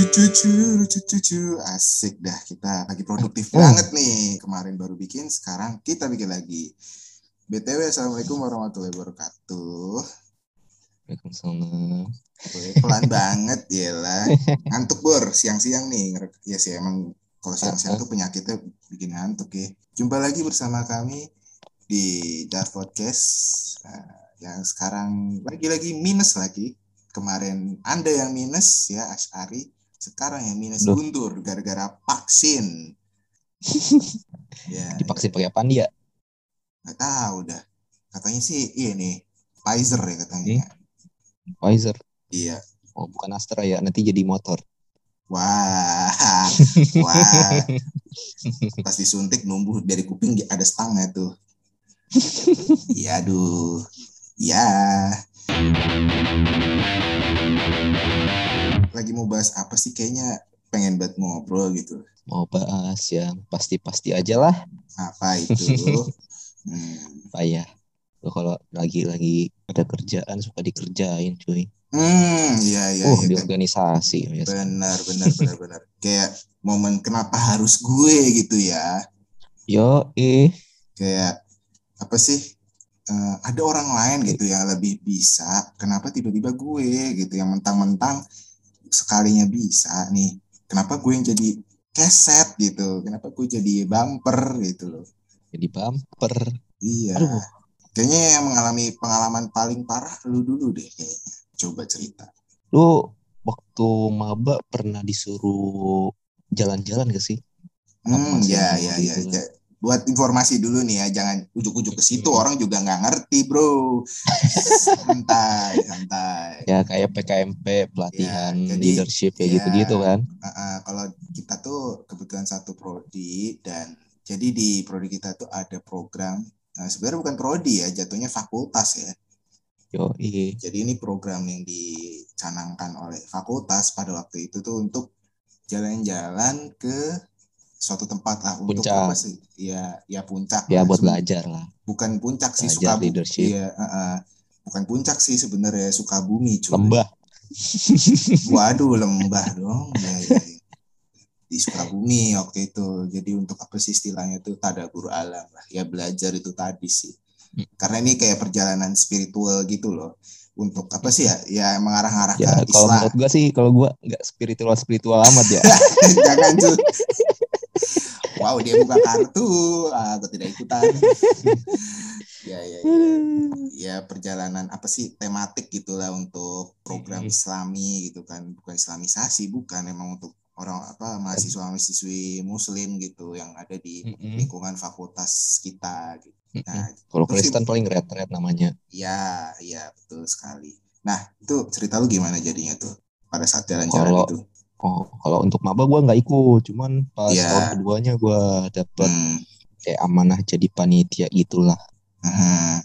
Cucu, cucu, cucu, asik dah kita lagi produktif banget nih. Kemarin baru bikin, sekarang kita bikin lagi. BTW, Assalamualaikum warahmatullahi wabarakatuh. Waalaikumsalam. Pelan banget ya lah. Ngantuk bor, siang-siang nih. Ya sih emang kalau siang-siang tuh penyakitnya bikin ngantuk ya. Jumpa lagi bersama kami di Dark Podcast. Nah, yang sekarang lagi-lagi minus lagi. Kemarin Anda yang minus ya Ashari. Sekarang yang minus Duh. Guntur gara-gara vaksin. ya, Divaksin pakai apaan dia? nggak tahu dah. Katanya sih iya nih Pfizer ya katanya. Pfizer. Iya. Oh, bukan Astra ya. Nanti jadi motor. Wah, wah. Pas disuntik numbuh dari kuping ada stangnya tuh. Iya, aduh. Ya. Lagi mau bahas apa sih? Kayaknya pengen banget ngobrol gitu. Mau bahas yang pasti-pasti aja lah. Apa itu? Hmm, Apa ya? Lo kalau lagi-lagi ada kerjaan suka dikerjain cuy. hmm iya, iya, uh, iya. di kan. organisasi. Benar, benar, benar, benar. Kayak momen kenapa harus gue gitu ya. Yo, eh. kayak apa sih eh, ada orang lain gitu yang lebih bisa kenapa tiba-tiba gue gitu yang mentang-mentang sekalinya bisa nih kenapa gue yang jadi keset gitu kenapa gue jadi bumper gitu loh Jadi bumper. iya Aduh. kayaknya yang mengalami pengalaman paling parah lu dulu deh kayaknya coba cerita Lu waktu maba pernah disuruh jalan-jalan gak sih? Hmm ya ya ya, ya. Buat informasi dulu nih ya jangan ujuk-ujuk ke situ orang juga nggak ngerti bro santai santai Ya kayak PKMP, pelatihan Ya, jadi- leadership ya. gitu-gitu kan. Uh, uh, kalau kita tuh kebetulan satu prodi dan jadi di prodi kita tuh ada program uh, sebenarnya bukan prodi ya jatuhnya fakultas ya Yo, jadi ini program yang dicanangkan oleh fakultas pada waktu itu tuh untuk jalan-jalan ke suatu tempat lah untuk Puncak. apa sih ya ya puncak Ya lah. buat belajar lah. bukan puncak sih Sukabumi leadership. iya uh, uh, bukan puncak sih sebenarnya Sukabumi cuy Lembah. Waduh lembah dong. Ya, ya, ya. Di Sukabumi waktu itu. Jadi untuk apa sih istilahnya itu tadabur alam lah. Ya belajar itu tadi sih. Hmm. Karena ini kayak perjalanan spiritual gitu loh. Untuk apa sih ya? Ya mengarah-arah Ya ke kalau Islam. menurut gua sih kalau gua nggak spiritual spiritual amat ya. Jangan cuy. Wow dia buka kartu. Ah, aku tidak ikutan. ya, ya, ya. ya perjalanan apa sih tematik gitulah untuk program. Islami gitu kan bukan Islamisasi bukan emang untuk orang apa mahasiswa mahasiswi Muslim gitu yang ada di lingkungan fakultas kita gitu. Nah, Kalau Kristen paling red-red namanya. ya ya betul sekali. Nah itu cerita lu gimana jadinya tuh pada saat jalan-jalan itu? Oh, kalau untuk maba gua nggak ikut, cuman pas Iya. tahun keduanya gua dapet Hmm. kayak amanah jadi panitia gitulah. aha.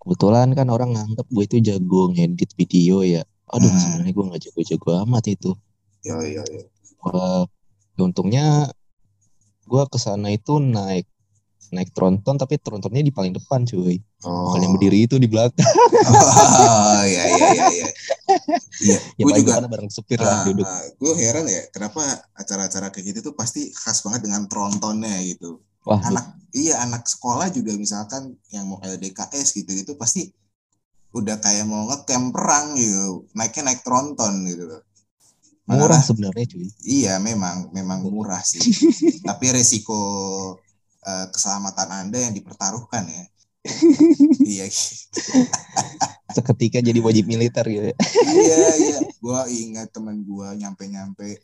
Kebetulan kan orang nganggep gue itu jago ngedit video ya. Aduh, Hmm. sebenarnya gua nggak jago-jago amat itu. Yo yo yo. Gua- untungnya gua ke sana itu naik naik tronton tapi trontonnya di paling depan cuy Oh. bukan yang berdiri itu di belakang Oh ya ya ya ya. Iya, ya gue paling juga depan bareng supir lah duduk gue heran ya kenapa acara-acara kayak gitu tuh pasti khas banget dengan trontonnya gitu. wah Anak iya anak sekolah juga misalkan yang mau LDKS gitu gitu pasti udah kayak mau ngecamp perang gitu naiknya naik tronton gitu loh. murah sebenarnya cuy Iya memang memang murah sih. Tapi resiko eh, keselamatan anda yang dipertaruhkan ya. iya. Seketika jadi wajib militer gitu ya. iya iya. Gue ingat teman gue nyampe nyampe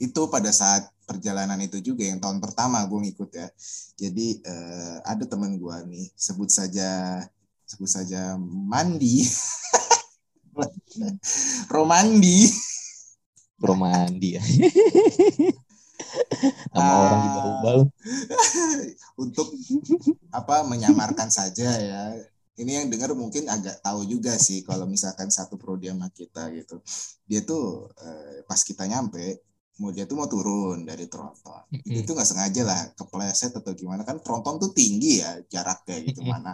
itu pada saat perjalanan itu juga yang tahun pertama gue ngikut ya. Jadi eh, ada teman gue nih sebut saja sebut saja mandi. Romandi. Bro mandi ya sama Ah. orang bahu untuk apa menyamarkan saja ya. Ini yang dengar mungkin agak tahu juga sih kalau misalkan satu prodi sama kita gitu. Dia tuh eh, pas kita nyampe mau dia tuh mau turun dari tronton. Mm-mm. itu nggak sengaja lah kepleset atau gimana. Kan tronton tuh tinggi ya jaraknya gitu. Mm-mm. mana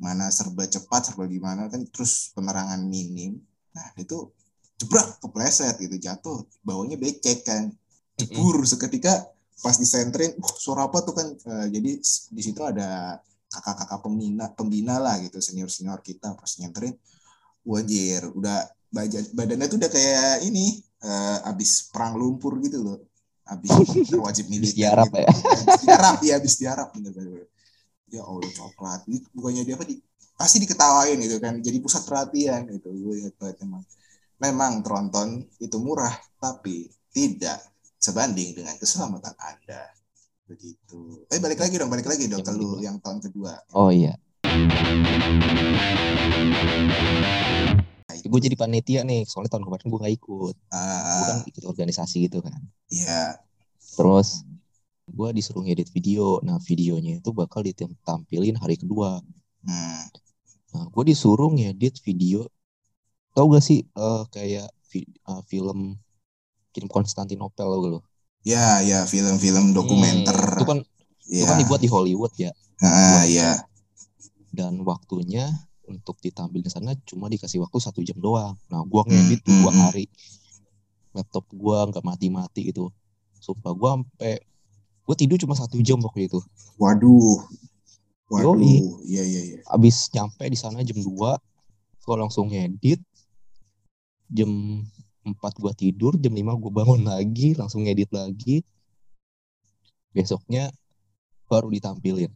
mana serba cepat serba gimana kan. Terus penerangan minim. Nah itu jebrak kepleset gitu. Jatuh bawahnya becek kan jebur seketika pas disenterin uh, suara apa tuh kan uh, jadi di situ ada kakak-kakak pembina pembina lah gitu senior senior kita pas nyenterin wajir udah badannya tuh udah kayak ini uh, abis perang lumpur gitu loh. Abis wajib militer diarap gitu. ya. Abis diarap ya abis diarap bener bener ya allah coklat. Ini bukannya dia apa di pasti diketawain gitu kan jadi pusat perhatian gitu. Gue inget banget emang. Memang tronton itu murah tapi tidak sebanding dengan keselamatan anda. Begitu. Eh balik lagi dong balik lagi dong Ya, ke lu yang tahun kedua. Oh iya. Gue jadi panitia nih soalnya tahun kemarin gue nggak ikut. Gue kan ikut organisasi gitu kan. Ya terus gue disuruh ngedit video. Nah videonya itu bakal ditampilin hari kedua. Hmm. nah gue disuruh ngedit video. Tau gak sih eh, kayak fi- eh, film film Konstantinopel lo lo ya ya film-film dokumenter Hmm, itu kan itu ya kan dibuat di Hollywood ya ah ya dan waktunya untuk ditampil di sana cuma dikasih waktu satu jam doang. Nah, gua ngedit Hmm, dua hmm, hmm. hari. Laptop gua nggak mati-mati gitu. Sumpah gua sampai gua tidur cuma satu jam waktu itu. waduh waduh Yoi. iya iya iya Abis nyampe di sana jam 2 gua langsung ngedit. Jam 4 gua tidur, jam 5 gua bangun lagi, langsung ngedit lagi. Besoknya baru ditampilin.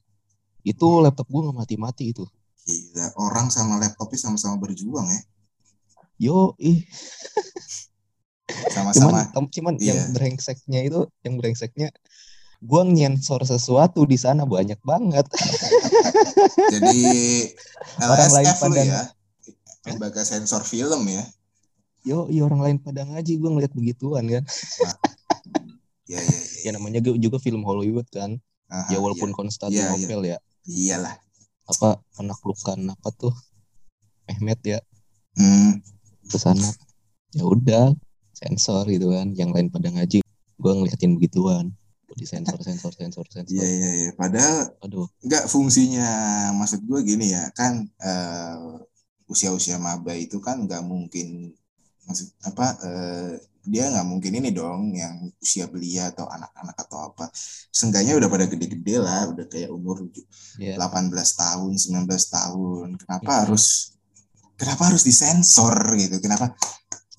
Itu laptop gua nggak mati-mati itu. Gila, orang sama laptopnya sama-sama berjuang ya. Yo, ih, cuman Sama-sama. tem- cuman iya. yang brengseknya itu yang brengseknya gua nyensor sesuatu di sana banyak banget Jadi Orang lain LSF lu ya. Lembaga sensor film ya. Yo iya orang lain pada ngaji gua ngeliat begituan kan? Ya ya ya. ya. Namanya juga film Hollywood kan? Aha, ya walaupun Konstantinopel ya iya. iyalah. apa penaklukan apa tuh? Mehmet ya. Hmm, ke sana. Ya udah sensor gitu kan? Yang lain pada ngaji gua ngeliatin begituan. Di sensor sensor sensor sensor. Iya iya iya. Padahal aduh. enggak fungsinya maksud gue gini ya, kan eh, usia-usia maba itu kan nggak mungkin maksud apa eh, dia nggak mungkin ini dong yang usia belia atau anak-anak atau apa. Seenggaknya udah pada gede-gede lah, udah kayak umur ya 18 tahun, 19 tahun. Kenapa Mhm. harus kenapa harus disensor gitu? Kenapa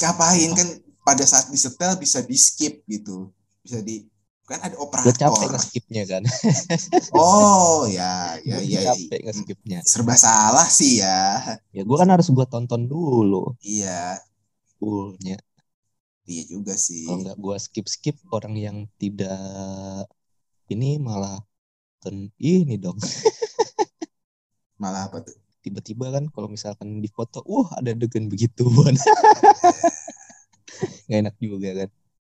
ngapain kan pada saat disetel bisa di skip gitu. Bisa di kan ada gue operator. capek nge-skipnya kan Oh, ya ya ya. ya. capek nge-skipnya Serba salah sih ya. ya gue kan harus gua tonton dulu Iya, fullnya iya juga sih. kalau nggak gua skip skip orang yang tidak ini malah ten ini dong Malah apa tuh? tiba-tiba kan kalau misalkan di foto wah ada adegan begituan nggak enak juga kan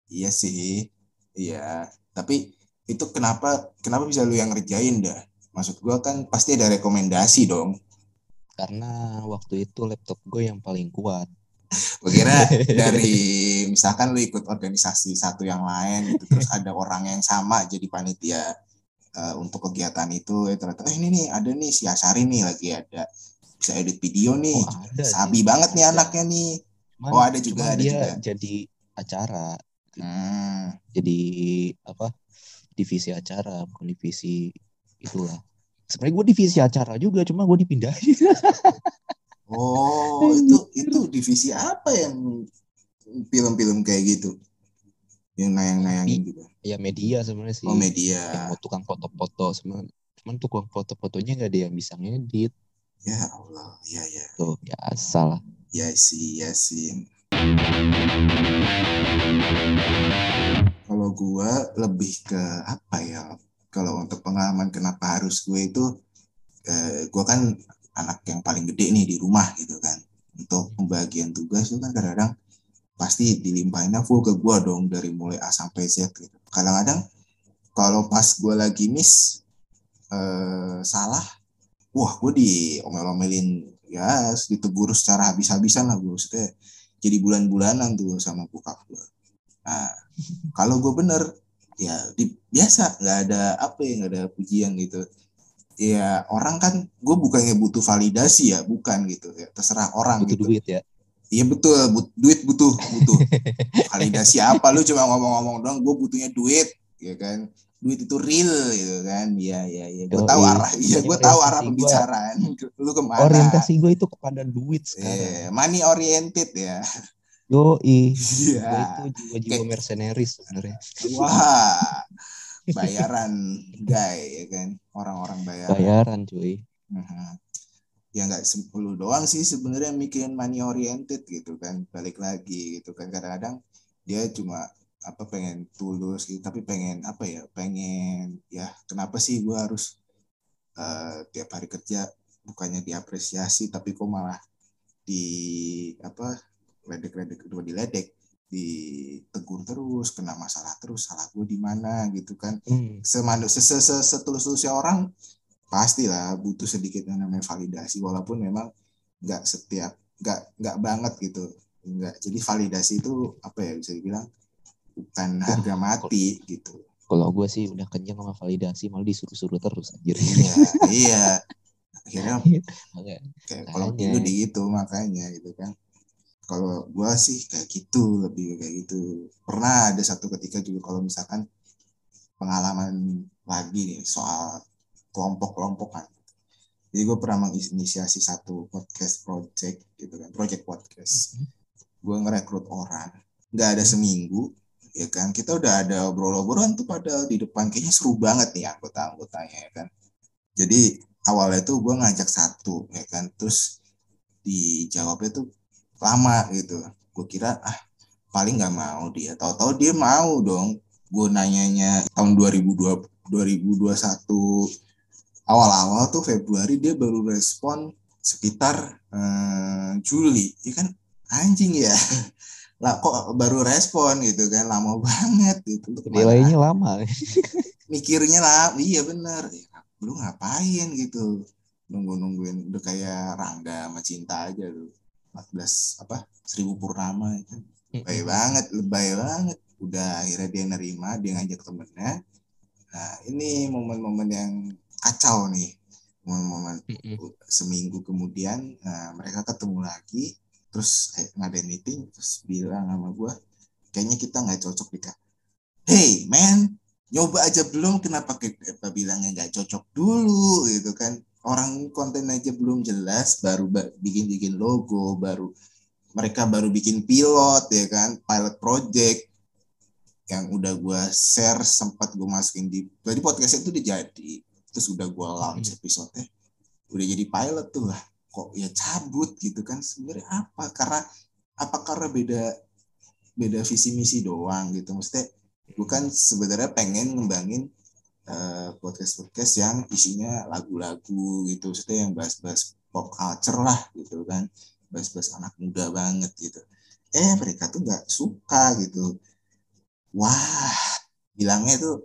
Iya sih. Iya, tapi itu kenapa kenapa bisa lu yang ngerjain dah? Maksud gua kan pasti ada rekomendasi dong. karena waktu itu laptop gue yang paling kuat Gue kira dari misalkan lu ikut organisasi satu yang lain gitu terus ada orang yang sama jadi panitia eh, untuk kegiatan itu eh, ternyata eh, ini nih ada nih si Asari nih lagi ada bisa edit video nih Oh, ada sih. sabi banget nih Ada. anaknya nih Cuman- Oh, ada juga, ada dia juga. jadi acara hmm, jadi apa divisi acara bukan divisi itulah sebenarnya gue divisi acara juga cuma gue dipindahin oh itu itu divisi apa yang film-film kayak gitu? Yang nayang-nayangin gitu? ya media sebenarnya sih. Oh media. Yang mau tukang foto-foto cuman cuman tukang foto-fotonya nggak ada yang bisa ngedit. Ya Allah ya ya. Tuh ya asal. Ya sih ya sih. Kalau gua lebih ke apa ya? Kalau untuk pengalaman kenapa harus gue itu eh, gua kan anak yang paling gede nih di rumah gitu kan. Untuk pembagian tugas itu kan kadang-kadang pasti dilimpahinnya full ke gua dong dari mulai A sampai Z gitu. Kadang-kadang kalau pas gua lagi miss eh, salah wah gue diomel-omelin ya ditegur secara habis-habisan lah gue maksudnya jadi bulan-bulanan tuh sama bokap gue nah kalau gue bener ya di, biasa nggak ada apa ya nggak ada pujian gitu ya orang kan gue bukannya butuh validasi ya bukan gitu ya terserah orang butuh gitu duit ya Iya betul, but, duit butuh, butuh. Validasi apa lu cuma ngomong-ngomong doang, gue butuhnya duit, ya kan? Duit itu real, gitu kan? Iya, iya, iya. Gue tahu arah, iya, gue tahu arah pembicaraan. Lu ke mana? Orientasi gue itu kepada duit sekarang. Yeah, money oriented ya. Yo, i. Iya. Gue itu jiwa-jiwa mercenaries sebenarnya. Wah, bayaran, guy, ya kan? Orang-orang bayaran. Bayaran, cuy. Mhm. ya nggak sepuluh doang sih sebenarnya mikirin money oriented gitu kan balik lagi gitu kan kadang-kadang dia cuma apa pengen tulus gitu tapi pengen apa ya pengen ya kenapa sih gue harus uh, tiap hari kerja bukannya diapresiasi tapi kok malah di apa ledek-ledek kedua diledek ditegur terus kena masalah terus salah gue di mana? Gitu kan. Hmm. setulus-tulusnya orang pastilah butuh sedikit yang namanya validasi walaupun memang nggak setiap nggak nggak banget gitu. Nggak jadi validasi itu apa ya bisa dibilang bukan harga mati gitu. Kalau gue sih udah kenyang sama validasi, malah disuruh-suruh terus anjir. iya iya. Akhirnya kayak kalau dulu di gitu makanya gitu kan kalau gua sih kayak gitu lebih kayak gitu. Pernah ada satu ketika juga kalau misalkan pengalaman lagi nih soal kelompok-kelompokan. Jadi gue pernah menginisiasi satu podcast project gitu kan project podcast. Gue ngerekrut orang. Nggak ada seminggu ya kan? Kita udah ada obrol-obrolan tuh pada di depan. Kayaknya seru banget nih anggota-anggotanya ya kan? Jadi awalnya tuh gue ngajak satu ya kan? Terus dijawabnya tuh lama gitu. Gue kira ah paling nggak mau dia. Tahu-tahu dia mau dong. Gue nanyanya tahun 2020 2021 awal-awal tuh Februari dia baru respon sekitar eh, Juli. Ya kan? Anjing ya. Lah kok baru respon gitu kan? Lama banget gitu? Nilainya lama. mikirnya lah iya bener. Ya, lu ngapain gitu? Nunggu nungguin udah kayak Rangga sama Cinta aja lu 14 apa seribu purnama itu. Lebay banget lebay banget. Udah akhirnya dia nerima dia ngajak temennya. Nah ini momen-momen yang kacau nih. Momen-momen seminggu kemudian nah, mereka ketemu lagi. Terus eh, ngadain meeting terus bilang sama gue kayaknya kita nggak cocok di hey man nyoba aja belum? Kenapa kita bilangnya nggak cocok dulu gitu kan orang konten aja belum jelas baru ba- bikin-bikin logo baru mereka baru bikin pilot ya kan pilot project yang udah gue share sempat gue masukin di jadi podcast itu udah jadi terus udah gue launch episode udah jadi pilot tuh lah kok ya cabut gitu kan sebenarnya apa? Karena apa karena beda beda visi misi doang gitu maksudnya bukan sebenarnya pengen ngembangin podcast podcast yang isinya lagu-lagu gitu maksudnya yang bahas-bahas pop culture lah gitu kan bahas-bahas anak muda banget gitu eh mereka tuh nggak suka gitu wah bilangnya tuh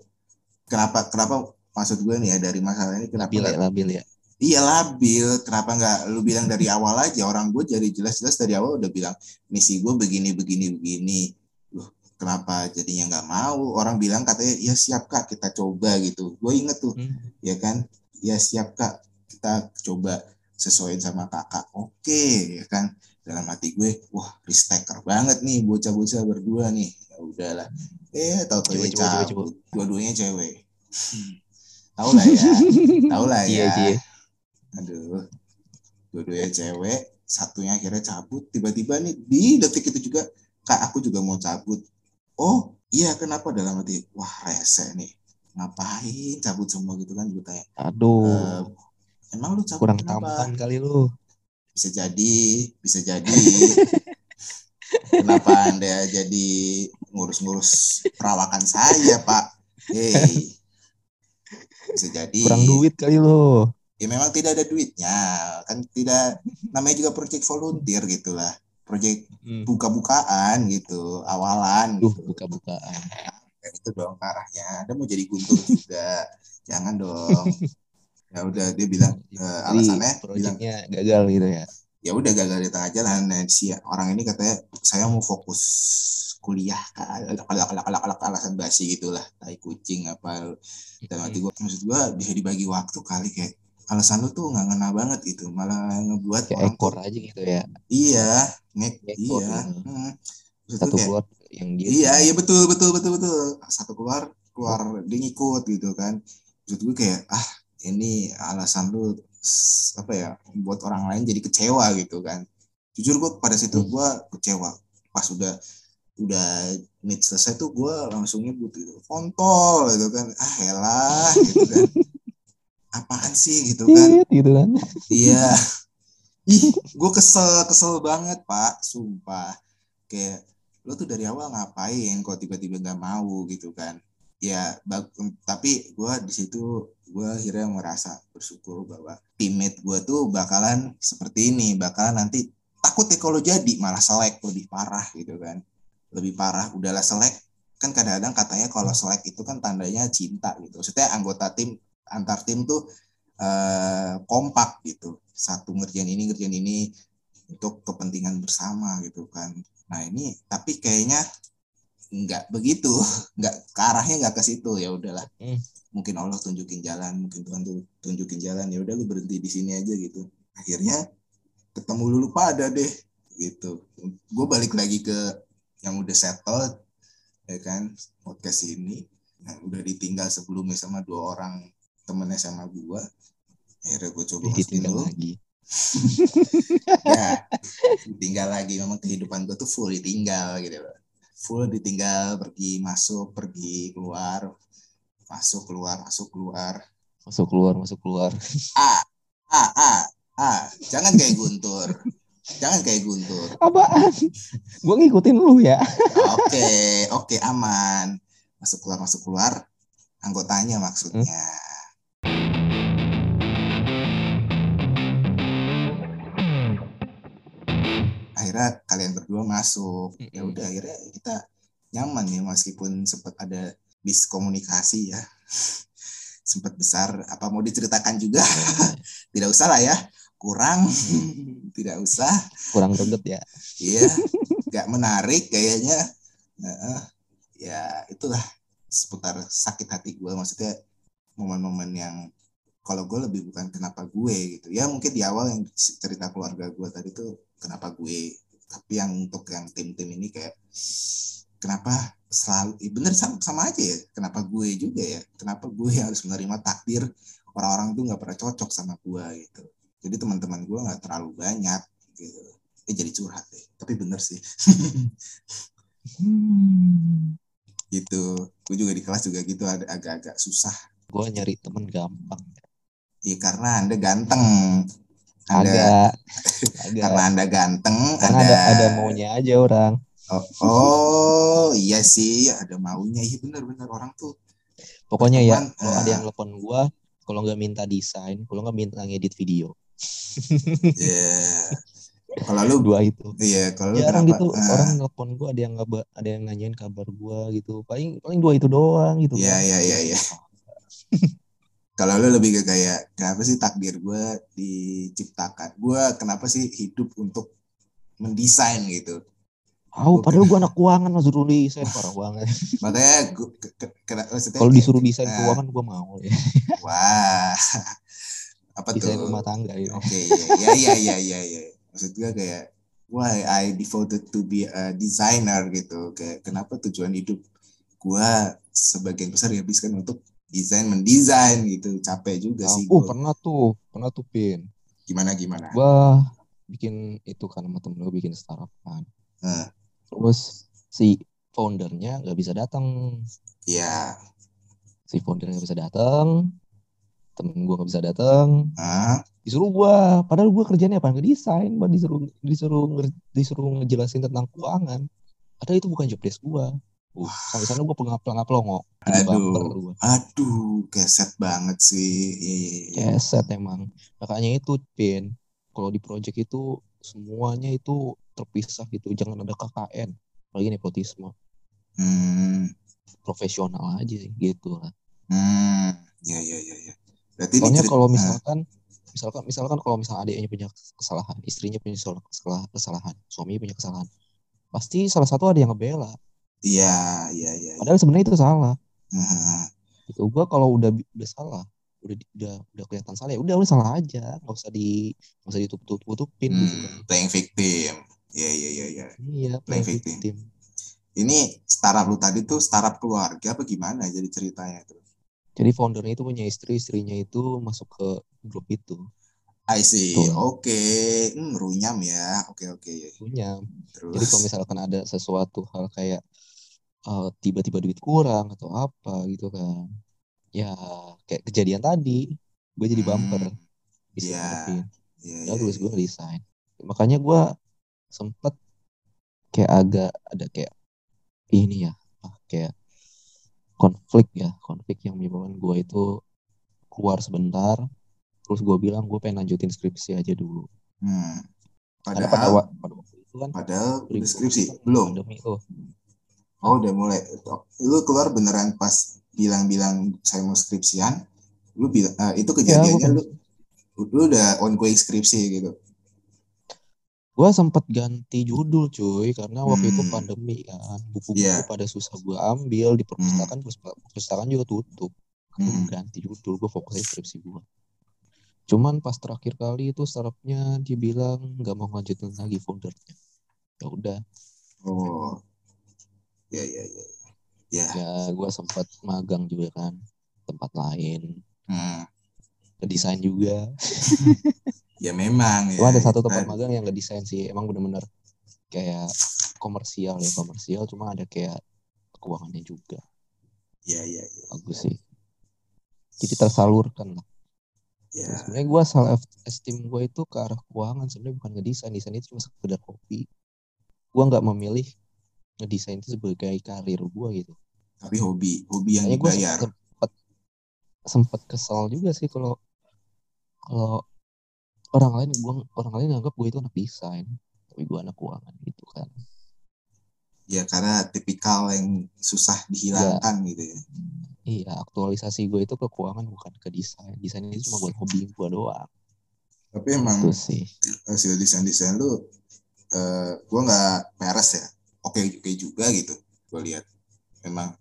kenapa kenapa maksud gue nih ya dari masalah ini kenapa Labil ya, labil ya. Iya labil, kenapa nggak lu bilang dari awal aja? Orang gue jadi jelas-jelas dari awal udah bilang misi gue begini begini begini. Kenapa jadinya nggak mau? Orang bilang katanya ya siap kak kita coba gitu. Gue inget tuh, Hmm. ya kan? Ya siap kak kita coba sesuaiin sama kakak. Oke, ya kan? Dalam hati gue, wah risteker banget nih bocah-bocah berdua nih. Ya udahlah. Eh, tahu-tahu Coba, ya. Dua-duanya cewek. Tahu lah ya, tahu lah Iya, ya iya. aduh dua-duanya cewek satunya akhirnya cabut tiba-tiba nih di detik itu juga kak aku juga mau cabut oh iya kenapa? Dalam hati wah rese nih. Ngapain cabut semua? Gitu kan gue tanya Aduh, "Eh, emang lu cabut kurang kenapa? tampan kali lu. bisa jadi bisa jadi. Kenapa anda jadi ngurus-ngurus perawakan saya pak? Hey bisa jadi. Kurang duit kali lu. ya memang tidak ada duitnya. Kan tidak namanya juga project volunteer gitulah project Hmm. buka-bukaan gitu awalan Duh, gitu. buka-bukaan. Kayak itu dong arahnya. Ada mau jadi guntur juga. Jangan dong. Ya udah dia bilang Jadi alasannya bilang proyeknya gagal gitu ya. ya udah gagal di tengah jalan. Nah, si orang ini katanya saya mau fokus kuliah alak alak alak alak alak alasan basi gitulah tai kucing apa dalam hati gue maksud gue bisa dibagi waktu kali kayak alasan lu tuh nggak ngena banget gitu malah ngebuat kayak orang ekor aja gitu ya. Iya ngek Ekor, iya ya. hmm. Satu kayak, keluar yang dia iya iya betul betul betul betul. Satu keluar keluar dia ngikut gitu kan. Maksud gue kayak ah ini alasan lu apa ya buat orang lain jadi kecewa gitu kan. Jujur gue pada situ Hmm. gue kecewa. Pas udah udah mid selesai tuh gue langsung nyebut gitu kontol gitu kan. Ah elah gitu kan apaan sih gitu kan gitu kan Iya. Ih, gue kesel, kesel banget, Pak. Sumpah. Kayak, lo tuh dari awal ngapain kok tiba-tiba nggak mau gitu kan. Ya, tapi gue di situ gue akhirnya merasa bersyukur bahwa teammate gue tuh bakalan seperti ini, bakalan nanti takut ya kalau jadi malah selek lebih parah gitu kan. Lebih parah, udahlah selek. Kan kadang-kadang katanya kalau selek itu kan tandanya cinta gitu. Maksudnya anggota tim antar tim tuh eh, kompak gitu. Satu ngerjain ini ngerjain ini untuk kepentingan bersama gitu kan. Nah ini tapi kayaknya nggak begitu nggak ke arahnya nggak ke situ. Ya udahlah. Hmm. mungkin Allah tunjukin jalan mungkin Tuhan tuh tunjukin jalan. Ya udah lu berhenti di sini aja gitu. Akhirnya ketemu dulu pada deh gitu. Gue balik lagi ke yang udah settled ya kan podcast ini. Yang udah ditinggal sebelumnya sama dua orang temennya sama gue akhirnya gue coba masukin ditinggal lu. lagi. Ya tinggal lagi. Memang kehidupan gue tuh full ditinggal gitu loh. Full ditinggal pergi masuk pergi keluar. Masuk keluar masuk keluar. Masuk keluar masuk keluar. Ah ah ah jangan kayak Guntur. Jangan kayak Guntur. Apaan? Gue ngikutin lu ya? Oke oke aman. Masuk keluar masuk keluar. Anggotanya maksudnya akhirnya kalian berdua masuk. Ya Mm-mm. udah akhirnya kita nyaman ya meskipun sempat ada miskomunikasi ya. Sempat besar apa mau diceritakan juga? Tidak usah lah ya kurang. Tidak usah. Kurang greget ya. Iya nggak menarik kayaknya. Heeh. ya itulah seputar sakit hati gue maksudnya momen-momen yang kalau gue lebih bukan kenapa gue gitu. Ya mungkin di awal yang cerita keluarga gue tadi tuh kenapa gue. Tapi yang untuk yang tim-tim ini kayak kenapa selalu ya bener sama, sama aja ya kenapa gue juga ya. Kenapa gue harus menerima takdir orang-orang tuh nggak pernah cocok sama gue gitu. Jadi teman-teman gue nggak terlalu banyak gitu. Eh jadi curhat deh. Tapi bener sih. Hmm. gitu. Gue juga di kelas juga gitu ada agak-agak susah. Gue nyari temen gampang Iya karena anda ganteng. Anda agak. Karena anda ganteng karena ada ada maunya aja orang. Oh, oh iya sih ada maunya. Iya bener-bener orang tuh pokoknya ya Cuman, kalau eh, ada yang telepon gue kalau nggak minta desain kalau nggak minta ngedit video. Ya kalau lu dua itu. iya kalau lu jarang kenapa? gitu Ah, orang nelpon gue ada yang ngaba, ada yang nanyain kabar gue gitu. Paling paling dua itu doang gitu Iya, kan. iya, iya, iya. kalau lu lebih ke kayak kenapa sih takdir gue diciptakan gue kenapa sih hidup untuk mendesain gitu Gua padahal gue anak keuangan mas dulu desain parah banget. makanya Kalau disuruh desain Nah, keuangan gue mau ya. wah apa Desain tuh rumah tangga ya. Oke, ya, ya, ya, ya, ya. Maksud gue kayak, why I devoted to be a designer gitu. Kayak kenapa tujuan hidup gue sebagian besar dihabiskan untuk desain mendesain gitu. Capek juga sih. Oh gua. pernah tuh, pernah tuh pin. Gimana gimana? Gue bikin itu kan sama temen gue bikin startup kan. Eh. Terus si foundernya nggak bisa datang. Ya, Si foundernya nggak bisa datang. Temen gue nggak bisa datang. ah, Disuruh gue, padahal gue kerjanya apa? Ngedesain, Gua disuruh disuruh disuruh ngejelasin tentang keuangan. Padahal itu bukan job desk gue. Uh, sampai sana gue pengap pengap longo. Aduh. aduh, keset banget sih. Keset emang. Makanya itu Pin. Kalau di project itu semuanya itu terpisah gitu. Jangan ada KKN. Apalagi nepotisme. Hmm, Profesional aja sih gitu lah. hmm, ya, ya, ya, ya. Berarti Soalnya kalau ah, misalkan misalkan misalkan kalau misalnya adiknya punya kesalahan, istrinya punya kesalahan, kesalahan, suaminya punya kesalahan, pasti salah satu ada yang ngebela. Iya, iya, iya. iya. Padahal sebenarnya itu salah. Ah, Gitu. Gua kalau udah udah salah, udah udah udah kelihatan salah ya udah udah salah aja nggak usah di nggak usah ditutup tutupin gitu Hmm, playing victim. Iya iya iya iya. iya Playing playing victim. victim Ini startup lu tadi tuh startup keluarga apa gimana jadi ceritanya tuh? jadi foundernya itu punya istri istrinya itu masuk ke grup itu I see. Oke. Hmm, runyam ya. Oke oke. punya Terus. jadi kalau misalkan ada sesuatu hal kayak eh, tiba-tiba duit kurang atau apa gitu kan ya kayak kejadian tadi gue jadi bumper Hmm, bisa Iya. ngadepin Iya ya iya. tulis gue desain makanya gue sempet kayak agak ada kayak ini ya ah, kayak konflik ya konflik yang menyebabkan gue itu keluar sebentar terus gue bilang gue pengen lanjutin skripsi aja dulu Hmm. karena pada, Padahal wa- pada waktu itu kan padahal udah 2020 skripsi belum. pandemi tuh Oh udah mulai. Lu keluar beneran pas bilang-bilang saya mau skripsian. Lu bilang eh, itu ya gue kejadiannya lu lu udah ongoing skripsi gitu. gue sempet ganti judul cuy karena waktu itu Hmm. pandemi kan buku-buku Iya. pada susah gue ambil di perpustakaan perpusta- perpustakaan juga tutup Hmm. ganti judul gue fokus skripsi gue cuman pas terakhir kali itu startupnya dibilang nggak mau lanjutin lagi foundernya ya udah Oh. Ya ya ya. Ya. ya gue sempat magang juga kan tempat lain Hmm. desain juga Ya memang ya. cuma ada satu tempat magang yang nggak desain sih emang bener-bener kayak komersial ya komersial cuma ada kayak keuangannya juga Ya ya ya. bagus sih jadi tersalurkan lah Ya. sebenarnya gue self esteem gue itu ke arah keuangan sebenarnya bukan ngedesain desain itu cuma sekedar hobi gue nggak memilih ngedesain itu sebagai karir gue gitu. Tapi hobi, hobi yang gue sempet sempet kesal juga sih kalau kalau orang lain gua orang lain nganggap gue itu anak desain tapi gue anak keuangan gitu kan. Ya karena tipikal yang susah dihilangkan gitu ya. iya aktualisasi gue itu ke keuangan bukan ke desain. Desain itu cuma buat hobi gue doang. Tapi emang itu sih. hasil desain desain lu eh gua nggak peres ya oke oke juga gitu. Gue lihat memang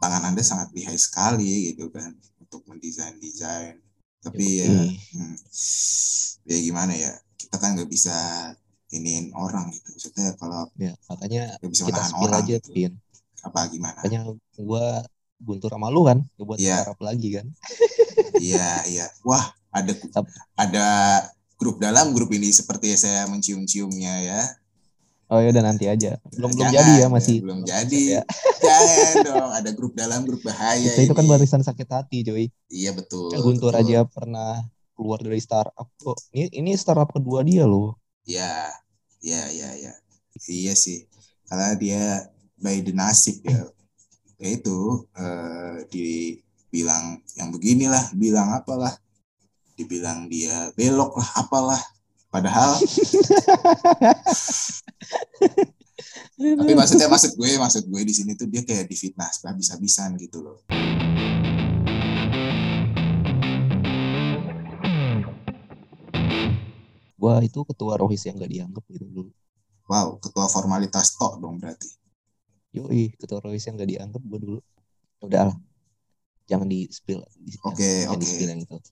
tangan anda sangat lihai sekali gitu kan untuk mendesain desain tapi ya Yoi. hmm, ya gimana ya kita kan nggak bisa iniin orang gitu. Maksudnya kalau ya makanya nggak bisa kita spill orang aja gitu. pin apa gimana? Makanya gue guntur sama lu kan gue buat Iya. startup lagi kan. Iya iya. Wah ada ada grup dalam grup ini seperti saya mencium-ciumnya ya oh ya udah nanti aja. Belum belum jadi ya masih. belum jadi. ya. jangan dong ada grup dalam grup bahaya kita itu kan barisan sakit hati coy iya betul guntur betul. aja pernah keluar dari startup. Kok ini ini startup kedua dia loh. Ya ya ya ya iya sih karena dia by the nasib ya. Ya itu eh, dibilang yang beginilah bilang apalah. Dibilang dia belok lah apalah padahal tapi maksudnya maksud gue maksud gue di sini tuh dia kayak difitnah habis-habisan gitu loh. Gua itu ketua rohis yang gak dianggap gitu dulu. Wow ketua formalitas tok dong berarti. Yoi ketua rohis yang gak dianggap gua dulu. Udah lah jangan di spill Oke, oke.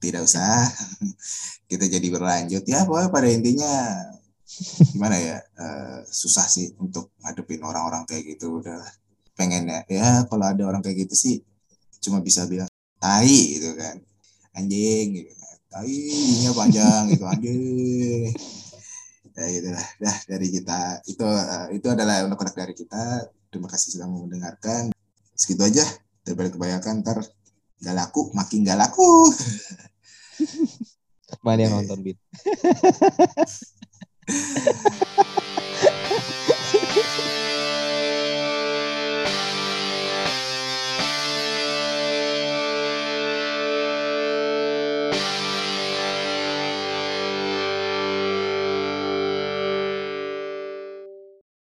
tidak usah. Kita jadi berlanjut ya pokoknya pada intinya gimana ya eh, susah sih untuk ngadepin orang-orang kayak gitu. Udah pengen ya ya kalau ada orang kayak gitu sih cuma bisa bilang tai gitu kan. Anjing gitu kan. Tai ininya panjang gitu anjing. Ya gitu lah. Dah dari kita. Itu eh, itu adalah unek-unek dari kita. Terima kasih sudah mendengarkan. Segitu aja. Daripada kebanyakan ntar gak laku makin gak laku. Mana yang nonton bit